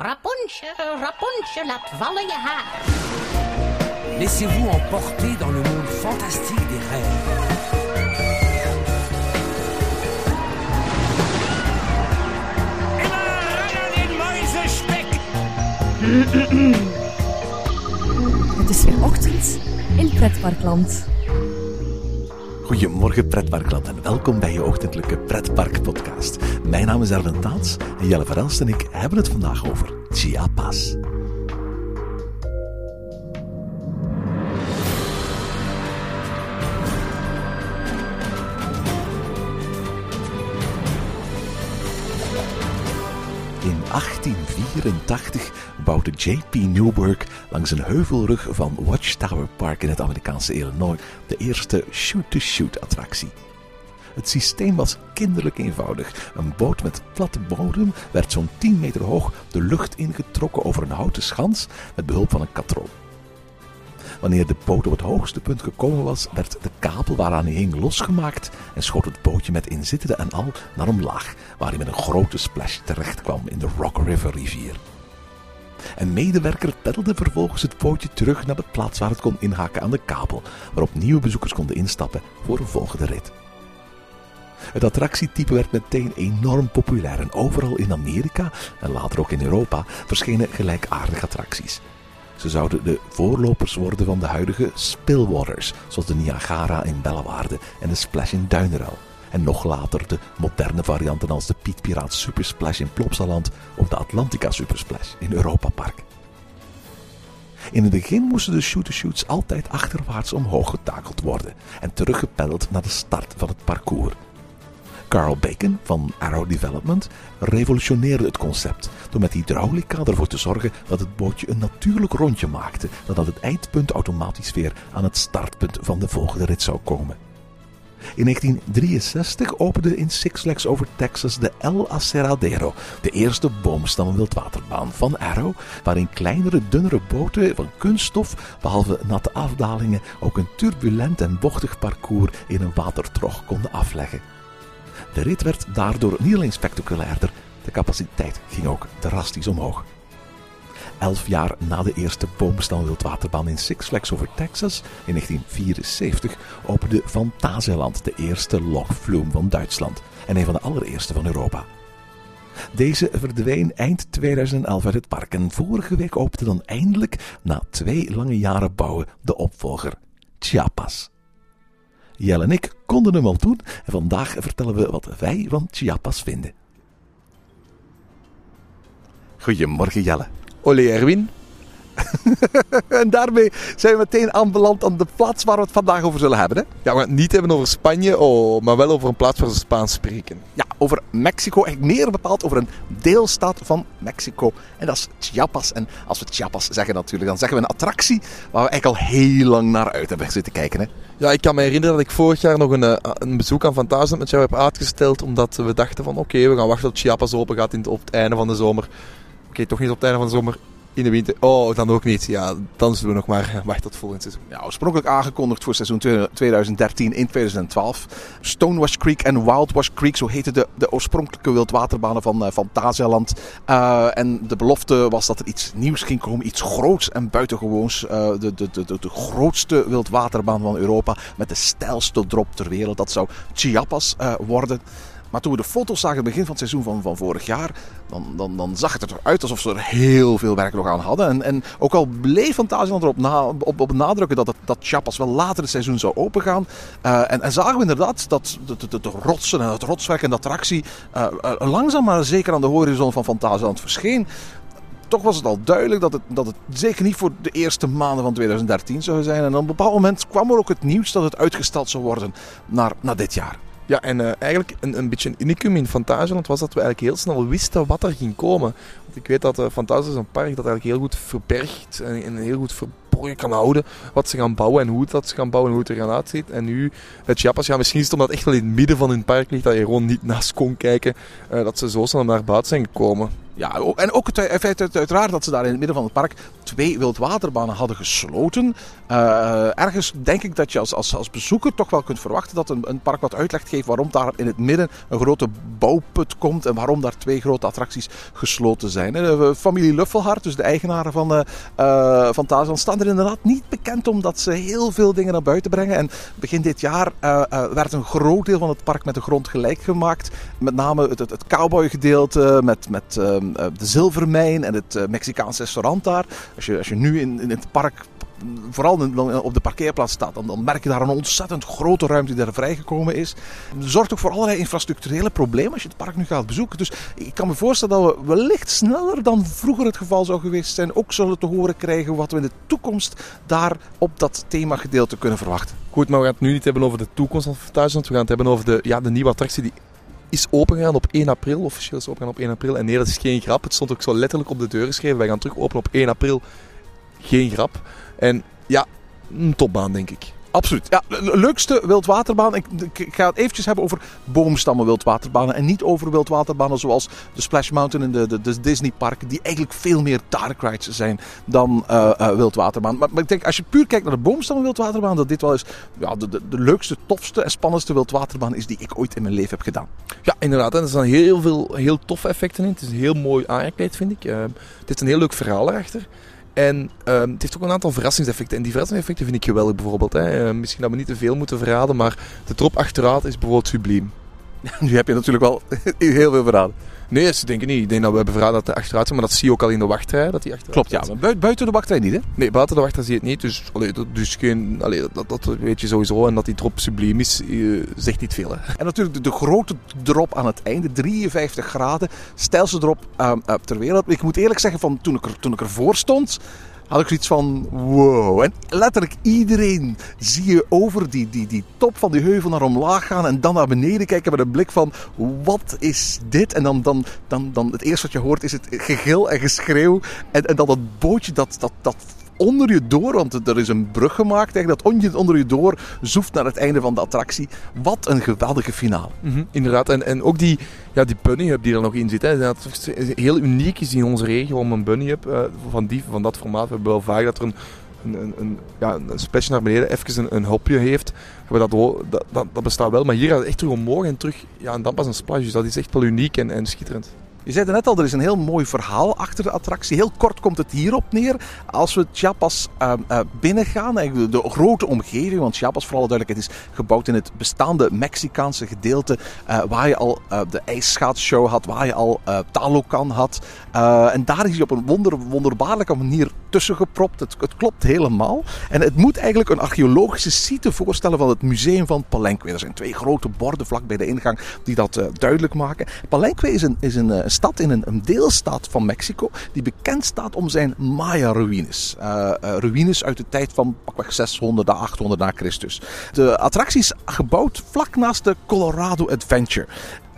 Rapunzel, Rapunzel, laat vallen je haar. Laissez-vous emporter dans le monde fantastique des rêves. Het is weer ochtend in Pretparkland. Goedemorgen pretparkland en welkom bij je ochtendelijke pretpark-podcast. Mijn naam is Erwin Taats en Jelle Verelst en ik hebben het vandaag over Chiapas. In 1884 bouwde J.P. Newburgh langs een heuvelrug van Watchtower Park in het Amerikaanse Illinois de eerste shoot-to-shoot attractie. Het systeem was kinderlijk eenvoudig. Een boot met platte bodem werd zo'n 10 meter hoog de lucht ingetrokken over een houten schans met behulp van een katrol. Wanneer de boot op het hoogste punt gekomen was, werd de kabel waaraan hij hing losgemaakt en schoot het bootje met inzittenden en al naar omlaag, waar hij met een grote splash terecht kwam in de Rock River rivier. Een medewerker peddelde vervolgens het bootje terug naar de plaats waar het kon inhaken aan de kabel, waarop nieuwe bezoekers konden instappen voor een volgende rit. Het attractietype werd meteen enorm populair en overal in Amerika en later ook in Europa verschenen gelijkaardige attracties. Ze zouden de voorlopers worden van de huidige Spillwaters, zoals de Niagara in Bellewaarde en de Splash in Duineral. En nog later de moderne varianten als de Piet Piraat Super Splash in Plopsaland of de Atlantica Super Splash in Europa Park. In het begin moesten de shoot-shoots altijd achterwaarts omhoog getakeld worden en teruggepeddeld naar de start van het parcours. Carl Bacon van Arrow Development revolutioneerde het concept door met hydraulica ervoor te zorgen dat het bootje een natuurlijk rondje maakte nadat het eindpunt automatisch weer aan het startpunt van de volgende rit zou komen. In 1963 opende in Six Flags over Texas de El Aserradero, de eerste boomstammen wildwaterbaan van Arrow, waarin kleinere, dunnere boten van kunststof, behalve natte afdalingen, ook een turbulent en bochtig parcours in een watertrog konden afleggen. De rit werd daardoor niet alleen spectaculairder, de capaciteit ging ook drastisch omhoog. Elf jaar na de eerste boomstam wildwaterbaan in Six Flags over Texas in 1974 opende Phantasialand de eerste log flume van Duitsland en een van de allereerste van Europa. Deze verdween eind 2011 uit het park en vorige week opende dan eindelijk, na twee lange jaren bouwen, de opvolger Chiapas. Jelle en ik konden hem al doen en vandaag vertellen we wat wij van Chiapas vinden. Goedemorgen Jelle. Olé Erwin. en daarmee zijn we meteen aanbeland aan de plaats waar we het vandaag over zullen hebben. Hè? Ja, we gaan het niet hebben over Spanje, oh, maar wel over een plaats waar ze Spaans spreken. Ja, over Mexico. Eigenlijk meer bepaald over een deelstaat van Mexico. En dat is Chiapas. En als we Chiapas zeggen natuurlijk, dan zeggen we een attractie waar we eigenlijk al heel lang naar uit hebben zitten kijken. Hè? Ja, ik kan me herinneren dat ik vorig jaar nog een, eh, een bezoek aan Fantasieland met jou heb uitgesteld. Omdat we dachten van oké, we gaan wachten tot Chiapas open gaat in het, op het einde van de zomer. Oké, toch niet op het einde van de zomer. In de winter. Oh, dan ook niet. Ja, dan zullen we nog maar wachten tot volgend seizoen. Ja, oorspronkelijk aangekondigd voor seizoen 2013 in 2012. Stonewash Creek en Wildwash Creek, zo heten de, de oorspronkelijke wildwaterbanen van uh, Fantasialand. Uh, en de belofte was dat er iets nieuws ging komen, iets groots en buitengewoons. Uh, de, de, de, de, grootste wildwaterbaan van Europa met de stijlste drop ter wereld. Dat zou Chiapas worden. Maar toen we de foto's zagen, begin van het seizoen van, van vorig jaar, dan, dan, dan zag het eruit alsof ze er heel veel werk nog aan hadden. En, en ook al bleef Fantasieland erop na, op, op nadrukken dat, het, dat Chiapas wel later het seizoen zou opengaan. Uh, en, en zagen we inderdaad dat de, de, de, rotsen en het rotswerk en de attractie uh, uh, langzaam maar zeker aan de horizon van Fantasieland verscheen toch was het al duidelijk dat het, dat het zeker niet voor de eerste maanden van 2013 zou zijn. En op een bepaald moment kwam er ook het nieuws dat het uitgesteld zou worden naar, naar dit jaar. Ja, en uh, eigenlijk een, een beetje een unicum in Fantasieland was dat we eigenlijk heel snel wisten wat er ging komen. Want ik weet dat uh, Fantasia is een park dat eigenlijk heel goed verbergt en, heel goed verborgen kan houden wat ze gaan bouwen en hoe dat ze gaan bouwen en hoe het er gaan uitziet. En nu, het Chiapas, ja, misschien is het omdat het echt wel in het midden van hun park ligt, dat je gewoon niet naast kon kijken, uh, dat ze zo snel naar buiten zijn gekomen. Ja, en ook het eh, feit uit- uiteraard dat ze daar in het midden van het park twee wildwaterbanen hadden gesloten. Eh, ergens denk ik dat je als, als, als bezoeker toch wel kunt verwachten dat een, een park wat uitleg geeft waarom daar in het midden een grote bouwput komt en waarom daar twee grote attracties gesloten zijn. Eh, familie Luffelhart, dus de eigenaren van, eh, van staan er inderdaad niet bekend omdat ze heel veel dingen naar buiten brengen. En begin dit jaar werd een groot deel van het park met de grond gelijk gemaakt. Met name het, het, cowboygedeelte met, met ehm, eh, de zilvermijn en het eh, Mexicaans restaurant daar. Als je, als je nu in, in het park vooral dan op de parkeerplaats staat, dan, dan merk je daar een ontzettend grote ruimte die daar vrijgekomen is. Het zorgt ook voor allerlei infrastructurele problemen als je het park nu gaat bezoeken. Dus ik kan me voorstellen dat we wellicht sneller dan vroeger het geval zou geweest zijn, ook zullen te horen krijgen wat we in de toekomst daar op dat themagedeelte kunnen verwachten. Goed, maar we gaan het nu niet hebben over de toekomst van Fantasieland. We gaan het hebben over de, ja, de nieuwe attractie die is opengegaan op 1 april. Officieel is opengegaan op 1 april. En nee, dat is geen grap. Het stond ook zo letterlijk op de deur geschreven. Wij gaan terug openen op 1 april. Geen grap. En ja, een topbaan denk ik. Absoluut. Ja, de leukste wildwaterbaan. Ik, ik- ga het eventjes hebben over boomstammen wildwaterbanen. En niet over wildwaterbanen zoals de Splash Mountain en de, de, Disney parken. Die eigenlijk veel meer dark rides zijn dan eh, wildwaterbaan. Maar, maar ik denk, als je puur kijkt naar de boomstammen wildwaterbaan. Dat dit wel eens ja, de, de, leukste, tofste en spannendste wildwaterbaan is die ik ooit in mijn leven heb gedaan. Ja, inderdaad. En er staan heel veel heel toffe effecten in. Het is heel mooi aangekleed, vind ik. Eh, het heeft een heel leuk verhaal erachter. En ehm, het heeft ook een aantal verrassingseffecten. En die verrassingseffecten vind ik geweldig bijvoorbeeld. Hè. Eh, misschien dat we niet te veel moeten verraden, maar de drop achteruit is bijvoorbeeld subliem. Nu heb je natuurlijk wel heel veel verraden. Nee, ze denken niet. Ik denk dat we hebben verraden dat hij achteruit zit, maar dat zie je ook al in de wachtrij. Dat hij achteruit Klopt, ja. Maar buiten, de wachtrij niet, hè? Nee, buiten de wachtrij zie je het niet. Dus, allee, dat, dus geen, allee, dat, dat weet je sowieso. En dat die drop subliem is, eh, zegt niet veel. Hè. En natuurlijk de, de grote drop aan het einde, 53 graden, stijlste drop eh, ter wereld. Ik moet eerlijk zeggen, van toen, ik er, toen ik ervoor stond, had ik zoiets van wow. En letterlijk iedereen zie je over die, die, die top van die heuvel naar omlaag gaan en dan naar beneden kijken met een blik van wat is dit? En dan, dan, dan, dan het eerste wat je hoort is het gegil en geschreeuw. En, en dan dat bootje dat, dat, dat onder je door, want er is een brug gemaakt, dat on- onder je door zoeft naar het einde van de attractie. Wat een geweldige finale. Inderdaad. En, en ook die, ja, die bunny hub die er nog in zit. Hè, is heel uniek is in onze regio om een bunny hub eh, van, die, van dat formaat. We hebben wel vaak dat er een, een, een, ja, een splashje naar beneden even een, een hopje heeft. Dat, dat, dat bestaat wel. Maar hier gaat het echt terug omhoog en terug. Ja, en dan pas een splash. Dus dat is echt wel uniek en, en schitterend. Je zei het net al, er is een heel mooi verhaal achter de attractie. Heel kort komt het hierop neer. Als we Chiapas uh, uh, binnengaan, eigenlijk de, grote omgeving, want Chiapas voor alle duidelijkheid is gebouwd in het bestaande Mexicaanse gedeelte, uh, waar je al de ijsschaatshow had, waar je al Talocan had. En daar is hij op een wonder, wonderbaarlijke manier tussen gepropt. Het, klopt helemaal. En het moet eigenlijk een archeologische site voorstellen van het museum van Palenque. Er zijn twee grote borden vlak bij de ingang die dat duidelijk maken. Palenque is een, is een stad in een, deelstaat van Mexico die bekend staat om zijn Maya-ruïnes. Uh, uh, ruïnes uit de tijd van pakweg 600 à 800 na Christus. De attractie is gebouwd vlak naast de Colorado Adventure.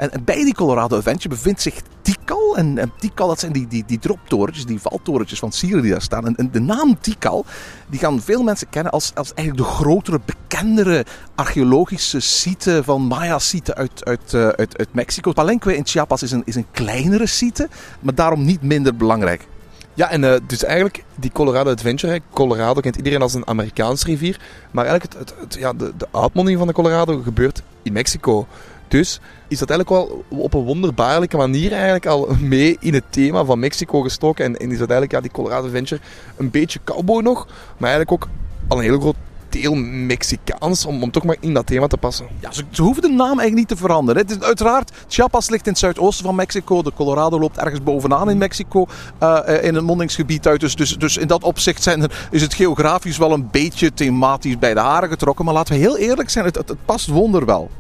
En, bij die Colorado Adventure bevindt zich Tikal. En, Tikal, dat zijn die, die, die droptorentjes, die valtorentjes van Sieren die daar staan. En, de naam Tikal, die gaan veel mensen kennen als, als eigenlijk de grotere, bekendere archeologische site van Maya-site uit, uit, uh, uit, uit Mexico. Palenque in Chiapas is een, is een kleinere site, maar daarom niet minder belangrijk. Ja, en uh, dus eigenlijk die Colorado Adventure, Colorado kent iedereen als een Amerikaanse rivier, maar eigenlijk het, het, het, ja, de, de uitmonding van de Colorado gebeurt in Mexico. Dus is dat eigenlijk wel op een wonderbaarlijke manier eigenlijk al mee in het thema van Mexico gestoken. En, is dat eigenlijk ja, die Colorado Adventure een beetje cowboy nog, maar eigenlijk ook al een heel groot deel Mexicaans om, om toch maar in dat thema te passen. Ja, ze, hoeven de naam eigenlijk niet te veranderen. Het is uiteraard, Chiapas ligt in het zuidoosten van Mexico. De Colorado loopt ergens bovenaan in Mexico, uh, in een mondingsgebied uit. Dus, dus, dus in dat opzicht zijn is het geografisch wel een beetje thematisch bij de haren getrokken. Maar laten we heel eerlijk zijn, het, het, het past wonderwel.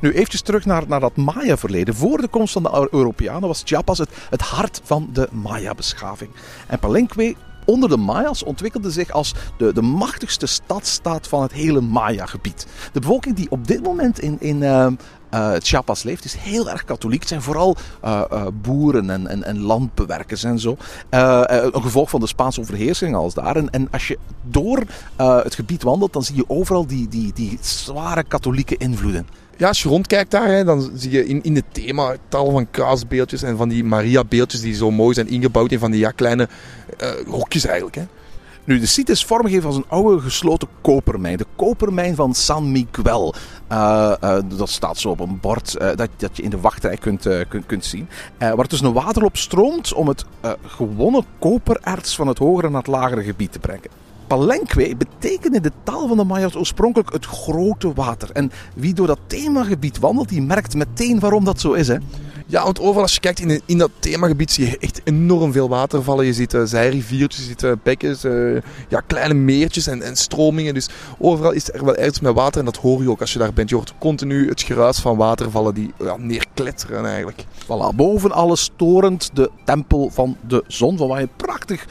Nu eventjes terug naar, naar dat Maya-verleden. Voor de komst van de Europeanen was Chiapas het, het hart van de Maya-beschaving. En Palenque onder de Mayas ontwikkelde zich als de, de machtigste stadstaat van het hele Maya-gebied. De bevolking die op dit moment in, in uh, uh, Chiapas leeft, is heel erg katholiek. Het zijn vooral uh, boeren en, en, landbewerkers en zo. Een gevolg van de Spaanse overheersing als daar. En, en als je door het gebied wandelt, dan zie je overal die, die, die zware katholieke invloeden. Ja, als je rondkijkt daar, hè, dan zie je in, in het thema tal van kaasbeeldjes en van die Maria-beeldjes die zo mooi zijn ingebouwd in van die ja, kleine eh, hokjes eigenlijk. Hè. Nu, de site is vormgegeven als een oude gesloten kopermijn. De kopermijn van San Miguel. Uh, uh, dat staat zo op een bord uh, dat, dat je in de wachtrij kunt, kunt, kunt zien. waar dus een waterloop stroomt om het gewonnen kopererts van het hogere naar het lagere gebied te brengen. Palenque betekent in de taal van de Maya's oorspronkelijk het grote water. En wie door dat themagebied wandelt, die merkt meteen waarom dat zo is. Hè? Ja, want overal als je kijkt in, in dat themagebied zie je echt enorm veel watervallen. Je ziet uh, zijriviertjes, je ziet uh, bekkens, uh, ja, kleine meertjes en, en stromingen. Dus overal is er wel ergens met water en dat hoor je ook als je daar bent. Je hoort continu het geruis van watervallen die ja, neerkletteren eigenlijk. Voilà, boven alles storend de tempel van de zon, van waar je prachtig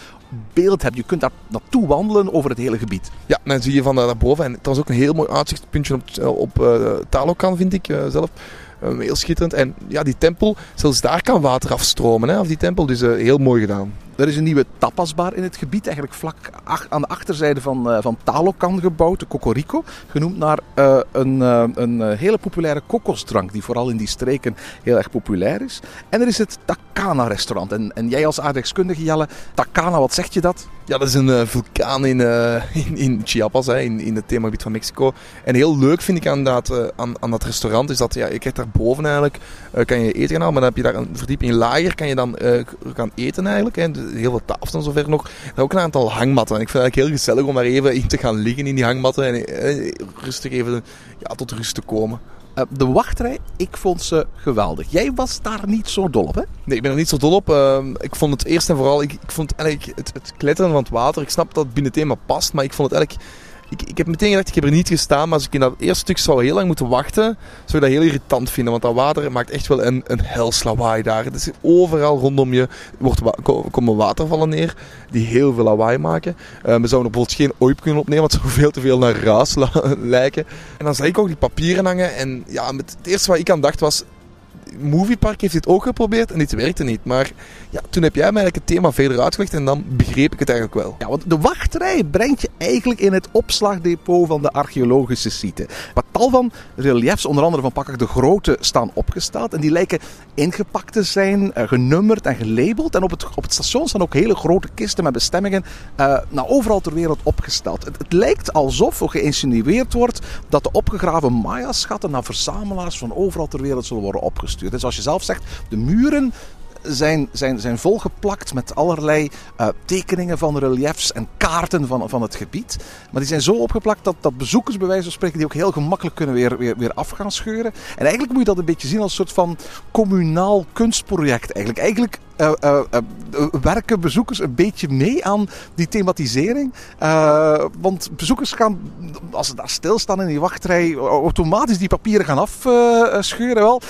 beeld hebt. Je kunt daar naartoe wandelen over het hele gebied. Ja, dan zie je van daarboven. En het was ook een heel mooi uitzichtpuntje op, op uh, Talokan, vind ik uh, zelf. Heel schitterend. En ja, die tempel, zelfs daar kan water afstromen. Hè, af die tempel, dus heel mooi gedaan. Er is een nieuwe tapasbar in het gebied, eigenlijk vlak aan de achterzijde van, uh, van Talocan gebouwd, de Cocorico. Genoemd naar uh, een, uh, een hele populaire kokosdrank, die vooral in die streken heel erg populair is. En er is het Takana restaurant. En, en jij als aardrijkskundige Jelle, Takana, wat zegt je dat? Ja, dat is een vulkaan in, in, in, Chiapas, hè, in, in het themagebied van Mexico. En heel leuk vind ik aan dat, aan, aan dat restaurant, is dat ja, je krijgt daar boven eigenlijk, kan je eten gaan halen, maar dan heb je daar een verdieping lager, kan je dan gaan eten eigenlijk. Hè heel veel tafels en zover nog. En ook een aantal hangmatten. En ik vind het eigenlijk heel gezellig om daar even in te gaan liggen in die hangmatten. En eh, rustig even ja, tot rust te komen. Uh, de wachtrij, ik vond ze geweldig. Jij was daar niet zo dol op, hè? Nee, ik ben er niet zo dol op. Uh, ik vond het eerst en vooral, ik, ik vond eigenlijk het, het kletteren van het water. Ik snap dat het binnen het thema past, maar ik vond het eigenlijk ik, ik heb meteen gedacht, ik heb er niet gestaan, maar als ik in dat eerste stuk zou heel lang moeten wachten, zou ik dat heel irritant vinden. Want dat water maakt echt wel een, een helslawaai daar. Het is overal rondom je wordt komen watervallen neer die heel veel lawaai maken. Uh, we zouden bijvoorbeeld geen oip kunnen opnemen, want het zou veel te veel naar ruis lijken. En dan zag ik ook die papieren hangen en ja, het eerste wat ik aan dacht was, Moviepark heeft dit ook geprobeerd en dit werkte niet. Maar ja, toen heb jij mij eigenlijk het thema verder uitgelegd en dan begreep ik het eigenlijk wel. Ja, want de wachtrij brengt je eigenlijk in het opslagdepot van de archeologische site. Wat tal van reliefs, onder andere van Pakkak de Grote, staan opgesteld. En die lijken ingepakt te zijn, uh, genummerd en gelabeld. En op het, op het station staan ook hele grote kisten met bestemmingen uh, nou, overal ter wereld opgesteld. Het, lijkt alsof er geïnsinueerd wordt dat de opgegraven Maya-schatten naar verzamelaars van overal ter wereld zullen worden opgestuurd. Dus zoals je zelf zegt, de muren zijn, zijn, zijn volgeplakt met allerlei uh, tekeningen van reliefs en kaarten van, van het gebied. Maar die zijn zo opgeplakt dat, dat bezoekers, bij wijze van spreken, die ook heel gemakkelijk kunnen weer, weer, weer af gaan scheuren. En eigenlijk moet je dat een beetje zien als een soort van communaal kunstproject. Eigenlijk, eigenlijk uh, uh, uh, werken bezoekers een beetje mee aan die thematisering. want bezoekers gaan, als ze daar stilstaan in die wachtrij, automatisch die papieren gaan afscheuren. wel.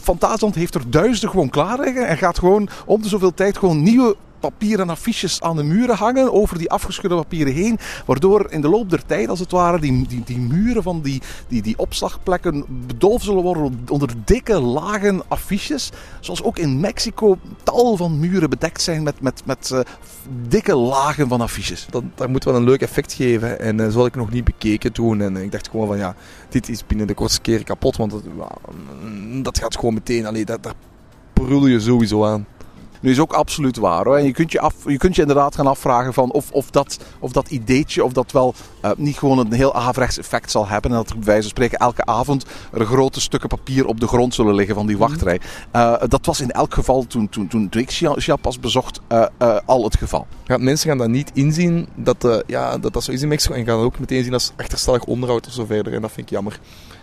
Fantasland heeft er duizenden gewoon klaar liggen en gaat gewoon om de zoveel tijd gewoon nieuwe papieren affiches aan de muren hangen, over die afgeschudde papieren heen. Waardoor in de loop der tijd, als het ware, die, die, die muren van die, die, die opslagplekken bedolven zullen worden onder dikke lagen affiches. Zoals ook in Mexico tal van muren bedekt zijn met, met, met uh, dikke lagen van affiches. Dat, dat moet wel een leuk effect geven. En uh, zo had ik nog niet bekeken toen. En ik dacht gewoon van ja, dit is binnen de kortste keren kapot. Want dat, dat gaat gewoon meteen, allee, dat, brul je sowieso aan. Nu is ook absoluut waar. Hoor. En je kunt je, af, je kunt je inderdaad gaan afvragen van of, of, dat, of dat ideetje, of dat wel uh, niet gewoon een heel averechts effect zal hebben. En dat er bij wijze van spreken elke avond er grote stukken papier op de grond zullen liggen van die mhm. wachtrij. Uh, dat was in elk geval toen, toen, toen, toen ik Chiapas bezocht uh, al het geval. Ja, mensen gaan dat niet inzien dat, ja, dat dat zo is in Mexico. En gaan ook meteen zien als achterstallig onderhoud of zo verder. En dat vind ik jammer.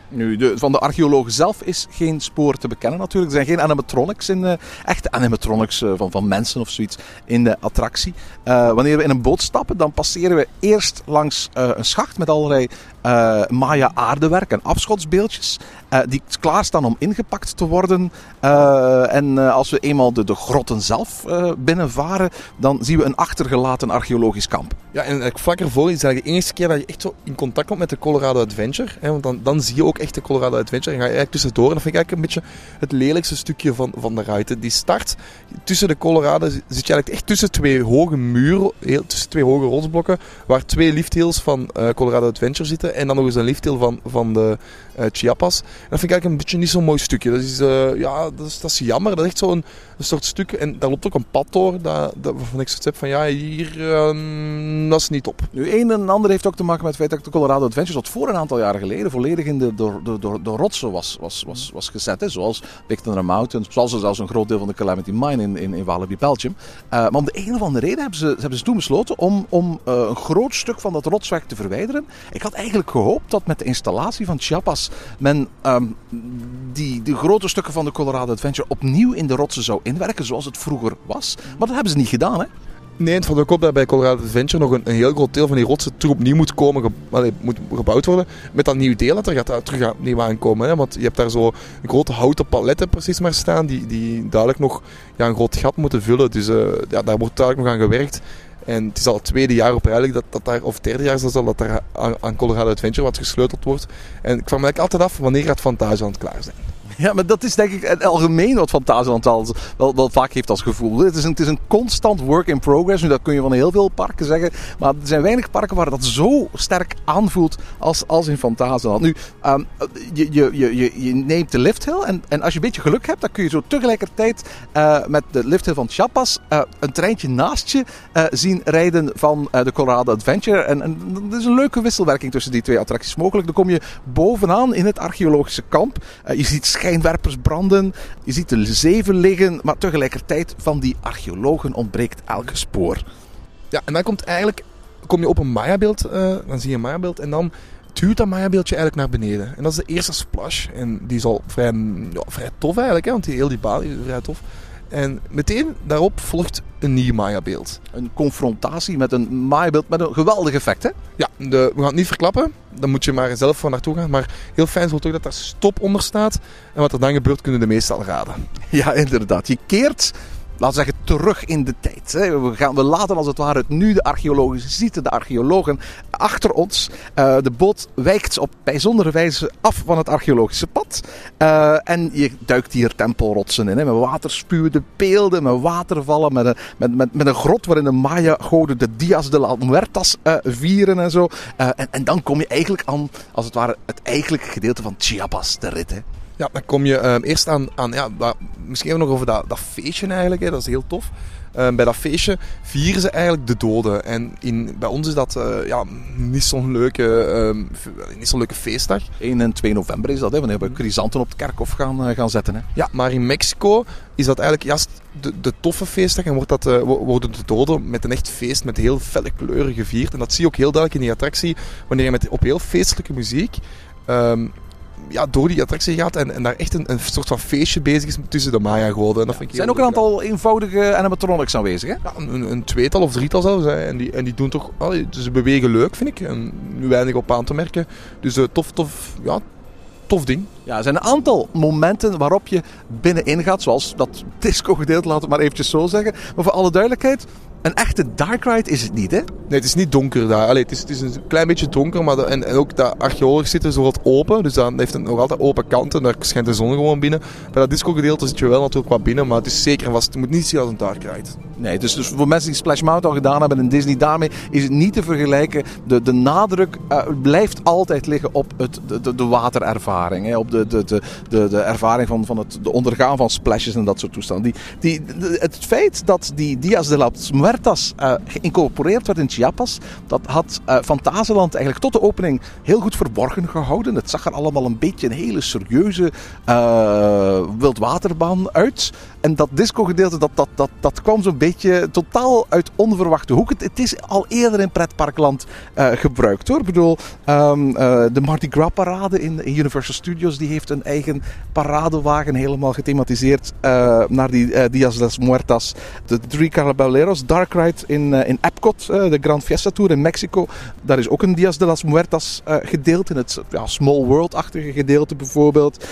Nu, de, van de archeologen zelf is geen spoor te bekennen natuurlijk. Er zijn geen animatronics, in, uh, echte animatronics uh, van, van mensen of zoiets in de attractie. Uh, wanneer we in een boot stappen, dan passeren we eerst langs een schacht met allerlei Maya aardewerk en afschotsbeeldjes. die klaarstaan om ingepakt te worden. en als we eenmaal de, de grotten zelf binnenvaren, dan zien we een achtergelaten archeologisch kamp. Ja, en vlak ervoor is eigenlijk de eerste keer dat je echt zo in contact komt met de Colorado Adventure. Hè, want dan, dan zie je ook echt de Colorado Adventure. En ga je eigenlijk tussendoor. En dat vind ik eigenlijk een beetje het lelijkste stukje van, van de ruiten. Die start tussen de Colorado zit je eigenlijk echt tussen twee hoge muren, heel, tussen twee hoge rotsblokken, waar twee lifthills van uh, Colorado Adventure zitten. En dan nog eens een lifthill van, van de Chiapas. En dat vind ik eigenlijk een beetje niet zo'n mooi stukje. Dat is, eh, ja, dat is, dat is jammer. Dat is echt zo'n soort stuk. En daar loopt ook een pad door. Dat, dat, waarvan ik zoiets heb van ja, hier, ehm, dat is niet op. Nu, een en ander heeft ook te maken met het feit dat de Colorado Adventure tot voor een aantal jaren geleden volledig in de, door, door, door, rotsen was, was, was, was gezet. Hè. Zoals Big Thunder Mountain, zoals zelfs een groot deel van de Calamity Mine in, in, in Walibi, Belgium. Eh, maar om de een of andere reden hebben ze, hebben ze toen besloten om, om eh, een groot stuk van dat rotswerk te verwijderen. Ik had eigenlijk gehoopt dat met de installatie van Chiapas men ehm, die, die grote stukken van de Colorado Adventure opnieuw in de rotsen zou inwerken, zoals het vroeger was. Maar dat hebben ze niet gedaan, hè? Nee, het valt ook op dat bij Colorado Adventure nog een, een heel groot deel van die rotsen terug opnieuw moet, komen, moet gebouwd worden. Met dat nieuw deel dat er gaat, terug gaat opnieuw aankomen. Hè? Want je hebt daar zo grote houten paletten precies maar staan, die, die duidelijk nog ja, een groot gat moeten vullen. Dus uh, ja, daar wordt duidelijk nog aan gewerkt. En het is al het tweede jaar op eigenlijk dat, dat daar, of het derde jaar zelfs al, dat daar aan, aan Colorado Adventure wat gesleuteld wordt. En ik vraag me eigenlijk altijd af wanneer gaat Fantasieland klaar zijn. Ja, maar dat is denk ik het algemeen wat Fantasieland al wel, wel vaak heeft als gevoel. Het is, een, het is een constant work in progress. Nu, dat kun je van heel veel parken zeggen. Maar er zijn weinig parken waar dat zo sterk aanvoelt als, als in Fantasieland. Nu, um, je, je, je, je neemt de lifthill. En, en als je een beetje geluk hebt, dan kun je zo tegelijkertijd uh, met de lifthill van Chiapas uh, een treintje naast je uh, zien rijden van de Colorado Adventure. En, en er is een leuke wisselwerking tussen die twee attracties mogelijk. Dan kom je bovenaan in het archeologische kamp. je ziet schijnwerpers branden. Je ziet de zeven liggen, maar tegelijkertijd van die archeologen ontbreekt elke spoor. Ja, en dan komt eigenlijk, kom je op een Maya-beeld, uh, dan zie je een Maya-beeld en dan duwt dat Maya-beeldje eigenlijk naar beneden. En dat is de eerste splash. En die is al vrij, ja, vrij tof eigenlijk, hè, want die, heel die balie is vrij tof. En meteen daarop volgt een nieuw Maya-beeld. Een confrontatie met een Maya-beeld met een geweldig effect, hè? Ja, de, we gaan het niet verklappen. Dan moet je maar zelf voor naartoe gaan. Maar heel fijn is toch dat daar stop onder staat. En wat er dan gebeurt, kunnen de meesten al raden. Ja, inderdaad. Je keert laten we zeggen, terug in de tijd. We, gaan, we laten als het ware het nu de archeologen zitten, de archeologen achter ons. Uh, de boot wijkt op bijzondere wijze af van het archeologische pad. Uh, en je duikt hier tempelrotsen in, hè, met waterspuwende beelden, met watervallen, met een, met, met, met een grot waarin de Maya-goden de Dias de la Muertas uh, vieren en zo. en, en dan kom je eigenlijk aan, als het ware, het eigenlijke gedeelte van Chiapas, de rit. Hè. Ja, dan kom je um, eerst aan, aan ja, dat, misschien even nog over dat, dat feestje eigenlijk, hè, dat is heel tof. Um, bij dat feestje vieren ze eigenlijk de doden. En in, bij ons is dat uh, ja, niet zo'n leuke, um, niet zo'n leuke feestdag. 1 en 2 november is dat, hè, wanneer we chrysanten op het kerkhof gaan, uh, gaan zetten. Hè. Ja, maar in Mexico is dat eigenlijk juist de, de toffe feestdag. En wordt dat, uh, worden de doden met een echt feest, met heel felle kleuren gevierd. En dat zie je ook heel duidelijk in die attractie, wanneer je met, op heel feestelijke muziek... Um, ja, door die attractie gaat en, en daar echt een, een soort van feestje bezig is tussen de Maya-goden. Ja. Er zijn ook een aantal eenvoudige animatronics aanwezig, hè? Ja, een, een, tweetal of drietal zelfs. Hè. En, die, en die doen toch... Allee, ze bewegen leuk, vind ik. En nu weinig op aan te merken. Dus uh, tof, tof, ja, tof ding. Ja, er zijn een aantal momenten waarop je binnenin gaat. Zoals dat disco-gedeelte, laten we maar eventjes zo zeggen. Maar voor alle duidelijkheid, een echte dark ride is het niet, hè? Nee, het is niet donker daar. Allee, het, is, het is een klein beetje donker, maar de, en, en ook dat archeoloog zit er zo wat open. Dus dan heeft het nog altijd open kanten. Daar schijnt de zon gewoon binnen. Bij dat disco-gedeelte zit je wel natuurlijk wat binnen, maar het is zeker vast. Het moet niet zien als een dark ride. Nee, dus, dus voor mensen die Splash Mountain al gedaan hebben in Disney, daarmee is het niet te vergelijken. De, de nadruk uh, blijft altijd liggen op het, de, de waterervaring. Hè? Op de, de, de, de, de ervaring van, van het de ondergaan van splashes en dat soort toestanden. Die, die, de, het feit dat die Dias de las Muertas uh, geïncorporeerd werd in Chiapas, dat had uh, eigenlijk tot de opening heel goed verborgen gehouden. Het zag er allemaal een beetje een hele serieuze wildwaterbaan uit. En dat disco-gedeelte, dat, dat, dat, dat kwam zo'n beetje totaal uit onverwachte hoek. Het, is al eerder in pretparkland uh, gebruikt hoor. Ik bedoel, uh, de Mardi Gras parade in, in, Universal Studios, die heeft een eigen paradewagen helemaal gethematiseerd uh, naar die Dias de las Muertas. De drie Caballeros Dark Ride in, in Epcot, de Grand Fiesta Tour in Mexico. Daar is ook een Dias de las Muertas gedeelte, in het ja, Small World-achtige gedeelte bijvoorbeeld.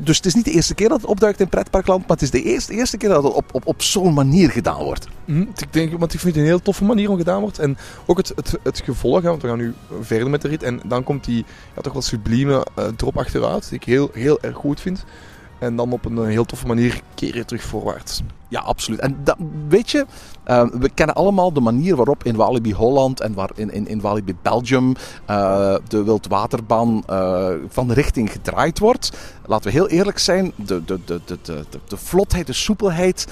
dus het is niet de eerste keer dat het opduikt in pretparkland, maar het is de eerste, eerste keer dat het op, op, op zo'n manier gedaan wordt. Mm, ik denk, want ik vind het een heel toffe manier om gedaan wordt. En ook het, het, het gevolg, want we gaan nu verder met de rit. En dan komt die ja, toch wel sublieme drop achteruit, die ik heel, heel erg goed vind. En dan op een eh, heel toffe manier keer je terug voorwaarts. Ja, absoluut. En weet je, uh, we kennen allemaal de manier waarop in Walibi Holland en waar in, in, in Walibi Belgium uh, de wildwaterbaan uh, van richting gedraaid wordt. Laten we heel eerlijk zijn, de, de, de, de, de vlotheid, de soepelheid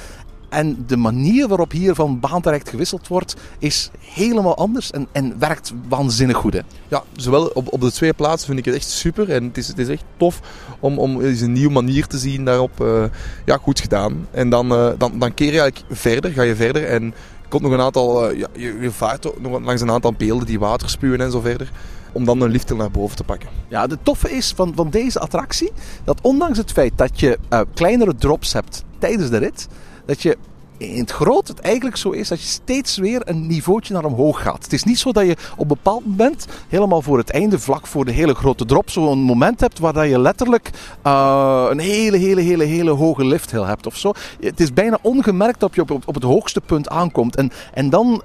en de manier waarop hier van baan terecht gewisseld wordt, is helemaal anders en, en werkt waanzinnig goed. Hè? Ja, zowel op, op de twee plaatsen vind ik het echt super. En het is, het is echt tof om, om eens een nieuwe manier te zien daarop. Uh, ja, goed gedaan. En dan, uh, dan, dan keer je eigenlijk verder, ga je verder. En komt nog een aantal, uh, ja, je, je vaart nog langs een aantal beelden die water spuwen en zo verder om dan een lift naar boven te pakken. Ja, de toffe is van, van deze attractie dat ondanks het feit dat je uh, kleinere drops hebt tijdens de rit, dat je in het groot het eigenlijk zo is dat je steeds weer een niveautje naar omhoog gaat. Het is niet zo dat je op een bepaald moment, helemaal voor het einde, vlak voor de hele grote drop, zo'n moment hebt waar dat je letterlijk uh, een hele, hele, hele, hele hoge lifthill hebt of zo. Het is bijna ongemerkt dat je op, op, het hoogste punt aankomt. En, en dan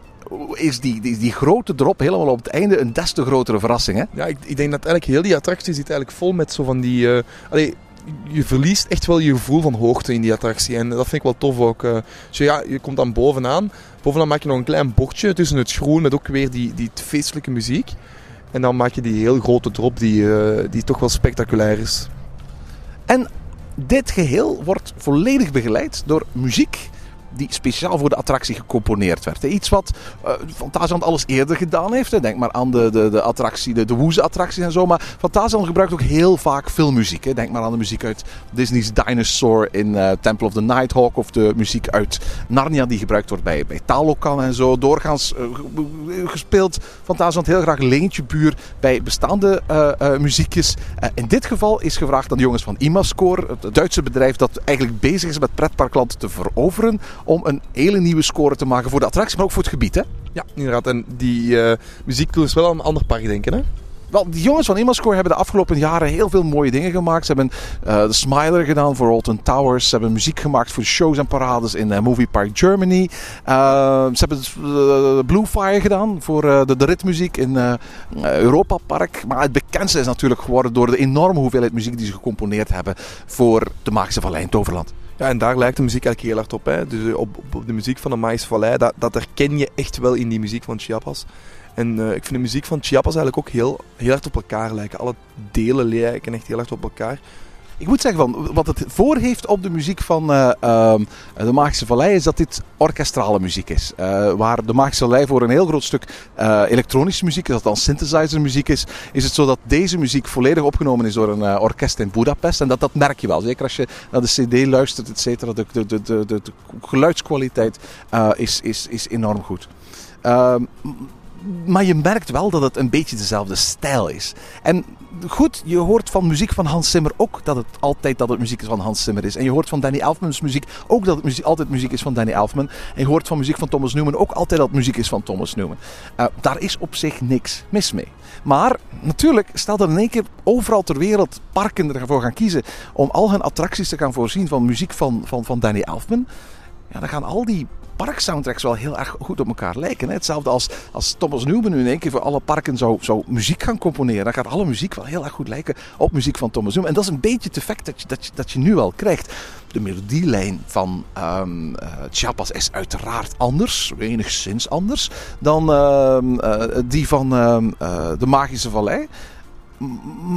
is die, die, die grote drop helemaal op het einde een des te grotere verrassing. Hè? Ja, ik, ik denk dat eigenlijk heel die attractie zit eigenlijk vol met zo van die... Allee, je verliest echt wel je gevoel van hoogte in die attractie. En dat vind ik wel tof ook. Dus ja, je komt dan bovenaan. Bovenaan maak je nog een klein bochtje tussen het groen met ook weer die, die feestelijke muziek. En dan maak je die heel grote drop die, uh, die toch wel spectaculair is. En dit geheel wordt volledig begeleid door muziek die speciaal voor de attractie gecomponeerd werd. Iets wat uh, alles eerder gedaan heeft. Denk maar aan de, de, de attractie, de, de Woeze-attracties en zo. Maar Fantasyland gebruikt ook heel vaak filmmuziek. Denk maar aan de muziek uit Disney's Dinosaur in uh, Temple of the Nighthawk. Of de muziek uit Narnia die gebruikt wordt bij, bij Talokan en zo. Doorgaans uh, gespeeld Fantasyland heel graag leentje buur bij bestaande muziekjes. in dit geval is gevraagd aan de jongens van Imascore. Het Duitse bedrijf dat eigenlijk bezig is met pretparkland te veroveren om een hele nieuwe score te maken voor de attractie, maar ook voor het gebied. Hè? Ja, inderdaad. En die uh, dus wel aan een ander park denken, hè? Wel, die jongens van Imascore hebben de afgelopen jaren heel veel mooie dingen gemaakt. Ze hebben uh, de Smiler gedaan voor Alton Towers. Ze hebben muziek gemaakt voor shows en parades in uh, Movie Park Germany. Uh, ze hebben Blue Fire gedaan voor de, de ritmuziek in Europa Park. Maar het bekendste is natuurlijk geworden door de enorme hoeveelheid muziek die ze gecomponeerd hebben voor de Magische Vallei in Toverland. Ja, en daar lijkt de muziek eigenlijk heel hard op. Hè. Dus op, op de muziek van de Maïs Vallei, dat, dat herken je echt wel in die muziek van Chiapas. En uh, ik vind de muziek van Chiapas eigenlijk ook heel, heel hard op elkaar lijken. Alle delen lijken echt heel hard op elkaar. Ik moet zeggen, van, wat het voor heeft op de muziek van uh, uh, de Magische Vallei is dat dit orkestrale muziek is. Uh, waar de Magische Vallei voor een heel groot stuk elektronische muziek is, dat dan synthesizer muziek is, is het zo dat deze muziek volledig opgenomen is door een orkest in Budapest. En dat, dat merk je wel. Zeker als je naar de CD luistert, et cetera. De, de, de, de, de geluidskwaliteit is, is, is enorm goed. Ehm, maar je merkt wel dat het een beetje dezelfde stijl is. En goed, je hoort van muziek van Hans Zimmer ook dat het altijd dat het muziek is van Hans Zimmer is. En je hoort van Danny Elfman's muziek ook dat het muziek, altijd muziek is van Danny Elfman. En je hoort van muziek van Thomas Newman ook altijd dat het muziek is van Thomas Newman. Uh, daar is op zich niks mis mee. Maar natuurlijk, stel dat in één keer overal ter wereld parken ervoor gaan kiezen om al hun attracties te gaan voorzien van muziek van, van, van Danny Elfman. Ja, dan gaan al die parksoundtracks wel heel erg goed op elkaar lijken. Hè? Hetzelfde als, als Thomas Newman nu in één keer voor alle parken zou, zou muziek gaan componeren. Dan gaat alle muziek wel heel erg goed lijken op muziek van Thomas Newman. En dat is een beetje het effect dat je, dat je, dat je nu al krijgt. De melodielijn van um, Chiapas is uiteraard anders, enigszins anders, dan uh, uh, die van de Magische Vallei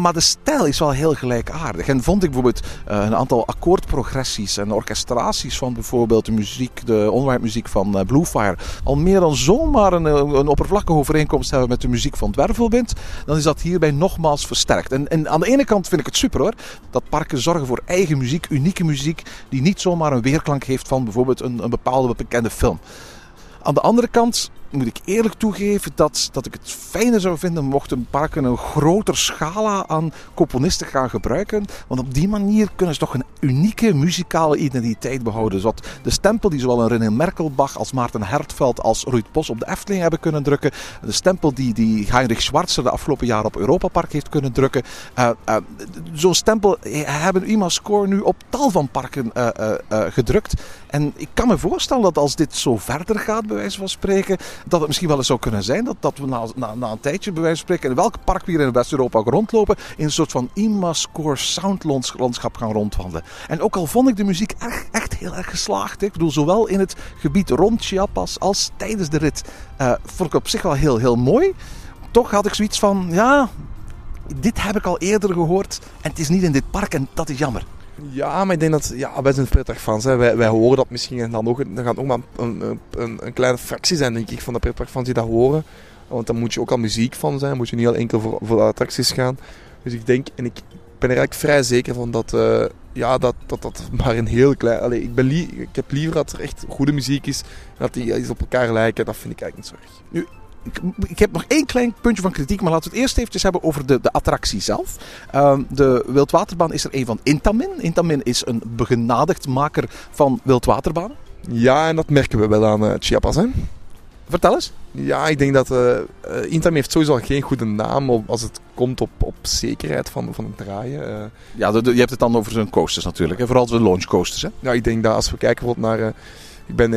maar de stijl is wel heel gelijkaardig. En vond ik bijvoorbeeld uh, een aantal akkoordprogressies en orchestraties van bijvoorbeeld de muziek, de onderwerpmuziek van uh, Bluefire, al meer dan zomaar een, een oppervlakkige overeenkomst hebben met de muziek van Dwervelwind, dan is dat hierbij nogmaals versterkt. En, en aan de ene kant vind ik het super hoor, dat parken zorgen voor eigen muziek, unieke muziek, die niet zomaar een weerklank heeft van bijvoorbeeld een, een bepaalde bekende film. Aan de andere kant moet ik eerlijk toegeven dat, dat ik het fijner zou vinden mochten parken een groter scala aan componisten gaan gebruiken. Want op die manier kunnen ze toch een unieke muzikale identiteit behouden. Zodat de stempel die zowel een René Merkelbach als Maarten Hertveld als Ruud Bos op de Efteling hebben kunnen drukken. De stempel die, die Heinrich Schwarzer de afgelopen jaren op Europa Park heeft kunnen drukken. Uh, uh, Zo'n stempel hebben IMA Score nu op tal van parken gedrukt. En ik kan me voorstellen dat als dit zo verder gaat, bij wijze van spreken, dat het misschien wel eens zou kunnen zijn dat, dat we na, na, na een tijdje, bij wijze van spreken, in welk park we hier in West-Europa ook rondlopen, in een soort van IMA-score soundlandschap gaan rondwandelen. En ook al vond ik de muziek echt, echt heel erg geslaagd. Ik bedoel, zowel in het gebied rond Chiapas als tijdens de rit eh, vond ik op zich wel heel, heel mooi. Toch had ik zoiets van, ja, dit heb ik al eerder gehoord en het is niet in dit park en dat is jammer. Ja, maar ik denk dat... Ja, wij zijn pretparkfans. Hè. Wij, wij horen dat misschien en dan, ook, dan gaat ook maar een, een, een, kleine fractie zijn, denk ik, van de pretparkfans die dat horen. Want dan moet je ook al muziek van zijn. Moet je niet al enkel voor, attracties gaan. Dus ik denk, en ik ben er eigenlijk vrij zeker van dat... eh, ja, dat, dat dat maar een heel klein... Allee, ik, ben ik heb liever dat er echt goede muziek is. En dat die iets op elkaar lijken. Dat vind ik eigenlijk niet zo erg. Ik, ik heb nog één klein puntje van kritiek, maar laten we het eerst eventjes hebben over de, de attractie zelf. Ehm, de wildwaterbaan is er een van Intamin. Intamin is een begenadigd maker van wildwaterbanen. Ja, en dat merken we wel aan eh, Chiapas, hè. Vertel eens. Ja, ik denk dat eh eh, Intam heeft sowieso al geen goede naam op, als het komt op, op zekerheid van, van het draaien. Ja, de- de- je hebt het dan over zijn coasters natuurlijk. Hè? Vooral de launch coasters. Hè? ja, ik denk dat als we kijken bijvoorbeeld naar... ik ben...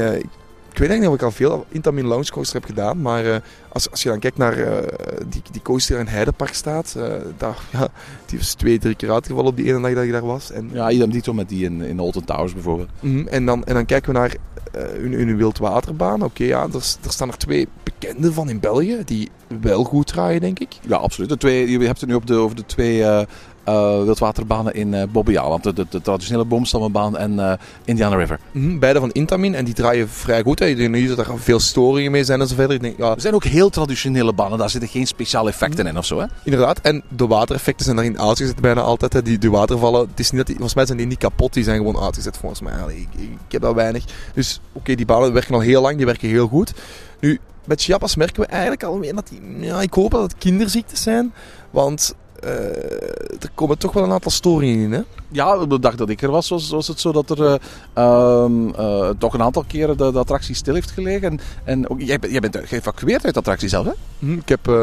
ik, weet eigenlijk niet of ik al veel Intamin Launch Coaster heb gedaan, maar eh, als, als je dan kijkt naar eh, die, die coaster die in Heidepark staat, eh, daar, ja, die is twee, drie keer uitgevallen op die ene dag dat ik daar was. En, Ja, idem dito met die in, in Alton Towers bijvoorbeeld. Mhm, en, dan, en dan kijken we naar hun, hun wildwaterbaan. Oké, ja, er, er staan er twee bekende van in België, die wel goed draaien, denk ik. Ja, absoluut. De twee, je hebt het nu op de, over de twee wildwaterbanen in eh Bobbejaanland. De, de, de traditionele boomstammenbaan en eh, Indiana River. Mhm, beide van Intamin en die draaien vrij goed. Hè. Ik denk niet dat er veel storingen mee zijn en zo verder. Ik denk, ja, Er zijn ook heel traditionele banen. Daar zitten geen speciale effecten in of zo. Hè? inderdaad. En de watereffecten zijn daarin uitgezet bijna altijd. Hè. Die, die watervallen, het is niet dat die, volgens mij zijn die niet kapot, die zijn gewoon uitgezet volgens mij. Allee, ik, ik, heb dat weinig. Dus oké, die banen werken al heel lang, die werken heel goed. Nu, met Chiapas merken we eigenlijk alweer dat die, ja, ik hoop dat het kinderziektes zijn. Want eh, er komen toch wel een aantal storingen in. Hè. Ja, op de dag dat ik er was, was, was het zo dat er eh, ehm, eh, toch een aantal keren de, de attractie stil heeft gelegen. En, en ook, jij, bent- jij bent geëvacueerd uit de attractie zelf, hè? Hm, Ik heb eh,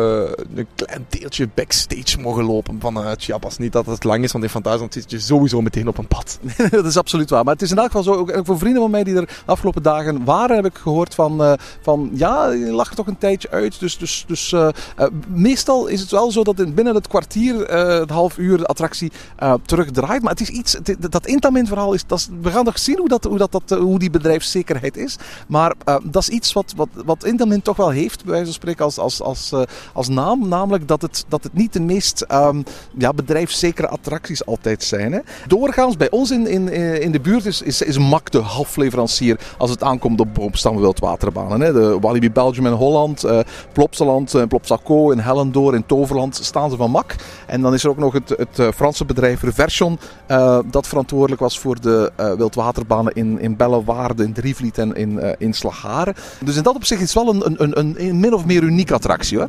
een klein deeltje backstage mogen lopen van eh, Chiapas. Niet dat het lang is, want in Fantasieland zit je sowieso meteen op een pad. dat is absoluut waar. Maar het is in elk geval zo, ook ook voor vrienden van mij die er de afgelopen dagen waren, heb ik gehoord van, eh, van ja, je lag er toch een tijdje uit. Dus, dus, dus eh, eh, meestal is het wel zo dat in binnen het kwartier, eh het half uur, de attractie eh, terugdraait. Maar het is iets, dat Intamin verhaal is, dat we gaan nog zien hoe, dat, hoe, dat, dat, eh, hoe die bedrijfszekerheid is. Maar dat is iets wat, wat, wat Intamin toch wel heeft, bij wijze van spreken, als, als, als, als naam. Namelijk dat het, dat het niet de meest ehm, ja, bedrijfszekere attracties altijd zijn. Hè. Doorgaans bij ons in, in, in de buurt is, is, is MAC de halfleverancier als het aankomt op boomstammen wildwaterbanen. Hè. De Walibi Belgium in Holland, eh Plopsaland, en Plopsaco in Hellendoor, in Toverland staan ze van MAC. En dan is er ook nog het, het eh, Franse bedrijf Reversion eh, dat verantwoordelijk was voor de eh, wildwaterbanen in, in Bellewaarde, in Drievliet en in, eh, in Slagharen. Dus in dat opzicht is het wel een, een, een, een min of meer unieke attractie. Hoor.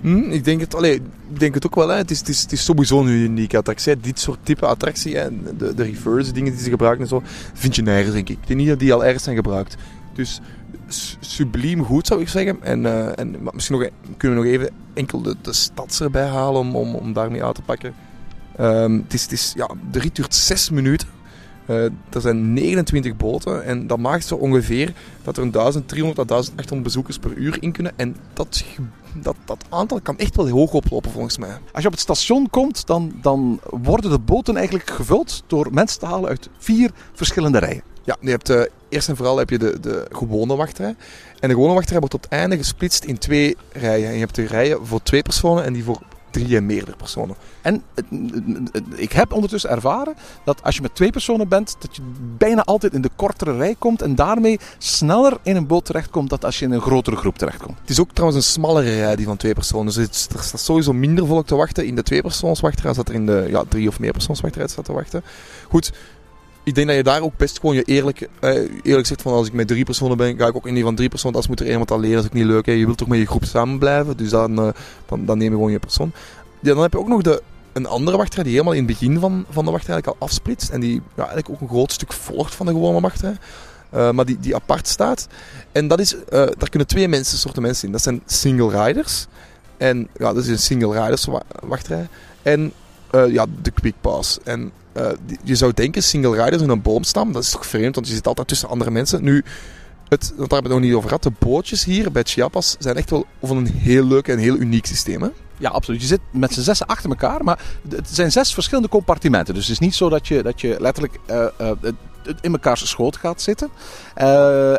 Hm, ik, denk het, allee, ik denk het ook wel. Hè. Het, is, het, is, het is sowieso een unieke attractie. Dit soort type attractie, hè. De, de reverse dingen die ze gebruiken en zo, vind je nergens, denk ik. Ik denk niet dat die al ergens zijn gebruikt. Dus subliem goed, zou ik zeggen. En, eh, en maar misschien nog, e- kunnen we nog even enkel de, de stads erbij halen om, om, om daarmee uit te pakken. Ehm, het is, het is, ja, de rit duurt 6 minuten. Eh, er zijn 29 boten en dat maakt zo ongeveer dat er een 1300 tot 1800 bezoekers per uur in kunnen. En dat, dat, dat aantal kan echt wel hoog oplopen volgens mij. Als je op het station komt, dan, dan worden de boten eigenlijk gevuld door mensen te halen uit vier verschillende rijen. Ja, je hebt, eh, eerst en vooral heb je de, de gewone wachtrij. En de gewone wachtrij wordt op het einde gesplitst in twee rijen. En je hebt de rijen voor twee personen en die voor drie en meerdere personen. En ik heb ondertussen ervaren dat als je met twee personen bent, dat je bijna altijd in de kortere rij komt en daarmee sneller in een boot terechtkomt dan als je in een grotere groep terechtkomt. Het is ook trouwens een smallere rij die van twee personen. Dus er staat sowieso minder volk te wachten in de tweepersoonswachtrij als dat er in de ja, drie- of meerpersoonswachtrij staat te wachten. Goed, ik denk dat je daar ook best gewoon je eerlijk, eh, eerlijk zegt van als ik met drie personen ben, ga ik ook in die van drie personen. Als moet er iemand alleen, dat is ook niet leuk. Hè. Je wilt toch met je groep samen blijven, dus dan, eh, dan, neem je gewoon je persoon. Ja, dan heb je ook nog de, een andere wachtrij die helemaal in het begin van, van de wachtrij al afsplitst. En die ja, eigenlijk ook een groot stuk volgt van de gewone wachtrij. Eh, maar die, die apart staat. En dat is, daar kunnen twee mensen, soorten mensen in. Dat zijn single riders. En ja, dat is een single riders wa- wachtrij. En eh, ja, de quick pass. En eh, je zou denken, single riders in een boomstam, dat is toch vreemd, want je zit altijd tussen andere mensen. Nu, Het, daar hebben we het nog niet over gehad. De bootjes hier bij Chiapas zijn echt wel van een heel leuk en heel uniek systeem. Hè? Ja, absoluut. Je zit met z'n zessen achter elkaar, maar het zijn zes verschillende compartimenten. Dus het is niet zo dat je, dat je letterlijk uh, in mekaars schoot gaat zitten.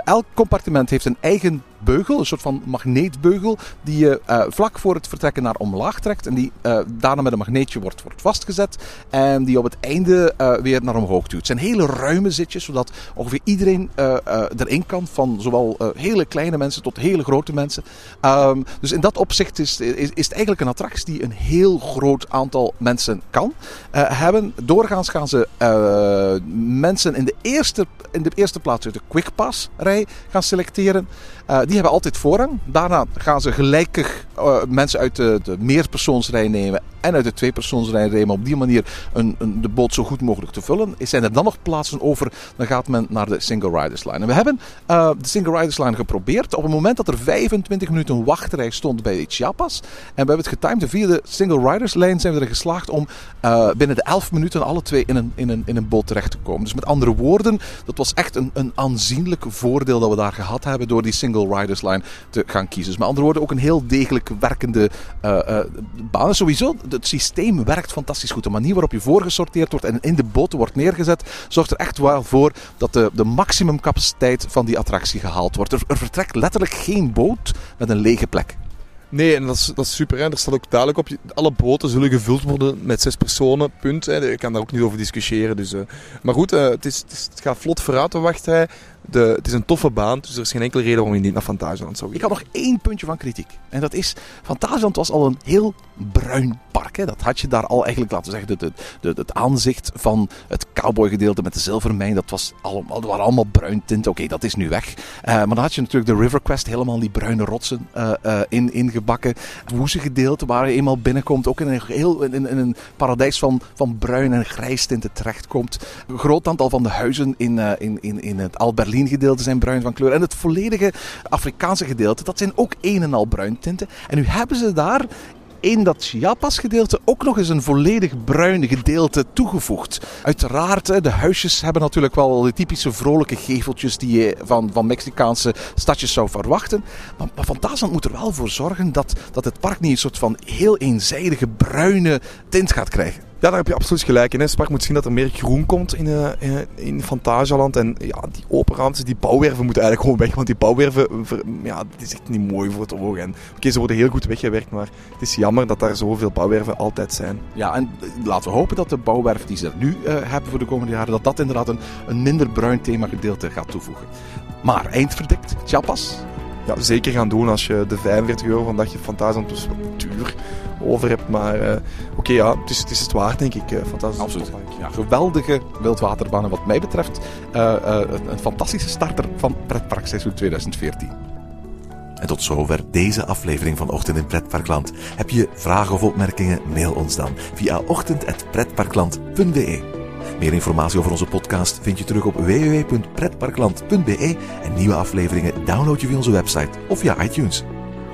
Elk compartiment heeft een eigen een soort van magneetbeugel, die je uh, vlak voor het vertrekken naar omlaag trekt en die uh, daarna met een magneetje wordt, wordt vastgezet en die op het einde uh, weer naar omhoog duwt. Het zijn hele ruime zitjes, zodat ongeveer iedereen erin kan, van zowel hele kleine mensen tot hele grote mensen. Um, dus in dat opzicht is, is, is, het eigenlijk een attractie die een heel groot aantal mensen kan hebben. Doorgaans gaan ze mensen in de, eerste, in de eerste plaats uit de Quick Pass rij gaan selecteren. Die hebben altijd voorrang. Daarna gaan ze gelijkig uh, mensen uit de, de meerpersoonsrij nemen en uit de tweepersoonsrij nemen. Op die manier een, een, de boot zo goed mogelijk te vullen. Zijn er dan nog plaatsen over, dan gaat men naar de Single Riders Line. En we hebben uh, de Single Riders Line geprobeerd op het moment dat er 25 minuten wachtrij stond bij Chiapas. En we hebben het getimed. Via de Single Riders Line zijn we er geslaagd om binnen de 11 minuten alle twee in een, in, een, in een boot terecht te komen. Dus met andere woorden, dat was echt een, een aanzienlijk voordeel dat we daar gehad hebben door die Single Riders Te gaan kiezen. Dus met andere woorden ook een heel degelijk werkende uh, baan. Sowieso, het systeem werkt fantastisch goed. De manier waarop je voorgesorteerd wordt en in de boten wordt neergezet, zorgt er echt wel voor dat de, de maximumcapaciteit van die attractie gehaald wordt. Er, er vertrekt letterlijk geen boot met een lege plek. Nee, en dat is, dat is super. Er staat ook duidelijk op, alle boten zullen gevuld worden met zes personen, punt. Hè. Ik kan daar ook niet over discussiëren. Dus, uh. Maar goed, het, is, het, gaat vlot vooruit de wachtrij. De, het is een toffe baan, dus er is geen enkele reden waarom je niet naar Fantasieland zou gaan. Ik had nog één puntje van kritiek. En dat is, Fantasieland was al een heel bruin park. Hè. Dat had je daar al eigenlijk, laten we zeggen, de, de, de, het aanzicht van het cowboygedeelte met de zilvermijn. Dat, was allemaal, dat waren allemaal bruin tinten. Oké, okay, dat is nu weg. Uh, maar dan had je natuurlijk de River Quest, helemaal die bruine rotsen uh, uh, in, ingebakken. Het woeze gedeelte waar je eenmaal binnenkomt, ook in een, heel, in, in een paradijs van, van bruin en grijs tinten terechtkomt. Een groot aantal van de huizen in, in, in, in het Albert gedeelte zijn bruin van kleur. En het volledige Afrikaanse gedeelte, dat zijn ook een en al bruin tinten. En nu hebben ze daar in dat Chiapas gedeelte ook nog eens een volledig bruin gedeelte toegevoegd. Uiteraard, de huisjes hebben natuurlijk wel de typische vrolijke geveltjes die je van, van Mexicaanse stadjes zou verwachten. Maar, maar moet er wel voor zorgen dat, dat het park niet een soort van heel eenzijdige bruine tint gaat krijgen. Ja, daar heb je absoluut gelijk in. Spark moet zien dat er meer groen komt in, uh, in Fantasieland. En ja, die open ruimtes, die bouwwerven moeten eigenlijk gewoon weg. Want die bouwwerven, ja, dat is echt niet mooi voor het oog. En oké, ze worden heel goed weggewerkt, maar het is jammer dat daar zoveel bouwwerven altijd zijn. Ja, en laten we hopen dat de bouwwerf die ze nu uh, hebben voor de komende jaren, dat dat inderdaad een, een minder bruin thema gedeelte gaat toevoegen. Maar eindverdikt, Chiapas, ja, zeker gaan doen als je de 45 euro van dagje Fantasieland dus wat duur over hebt. Maar uh, oké, okay, ja, het is, het is het waard, denk ik. Uh, fantastisch. Absoluut. Ja, geweldige wildwaterbanen wat mij betreft. Uh, een, een fantastische starter van pretparkseizoen 2014. En tot zover deze aflevering van Ochtend in Pretparkland. Heb je vragen of opmerkingen? Mail ons dan via ochtend.pretparkland.be. Meer informatie over onze podcast vind je terug op www.pretparkland.be en nieuwe afleveringen download je via onze website of via iTunes.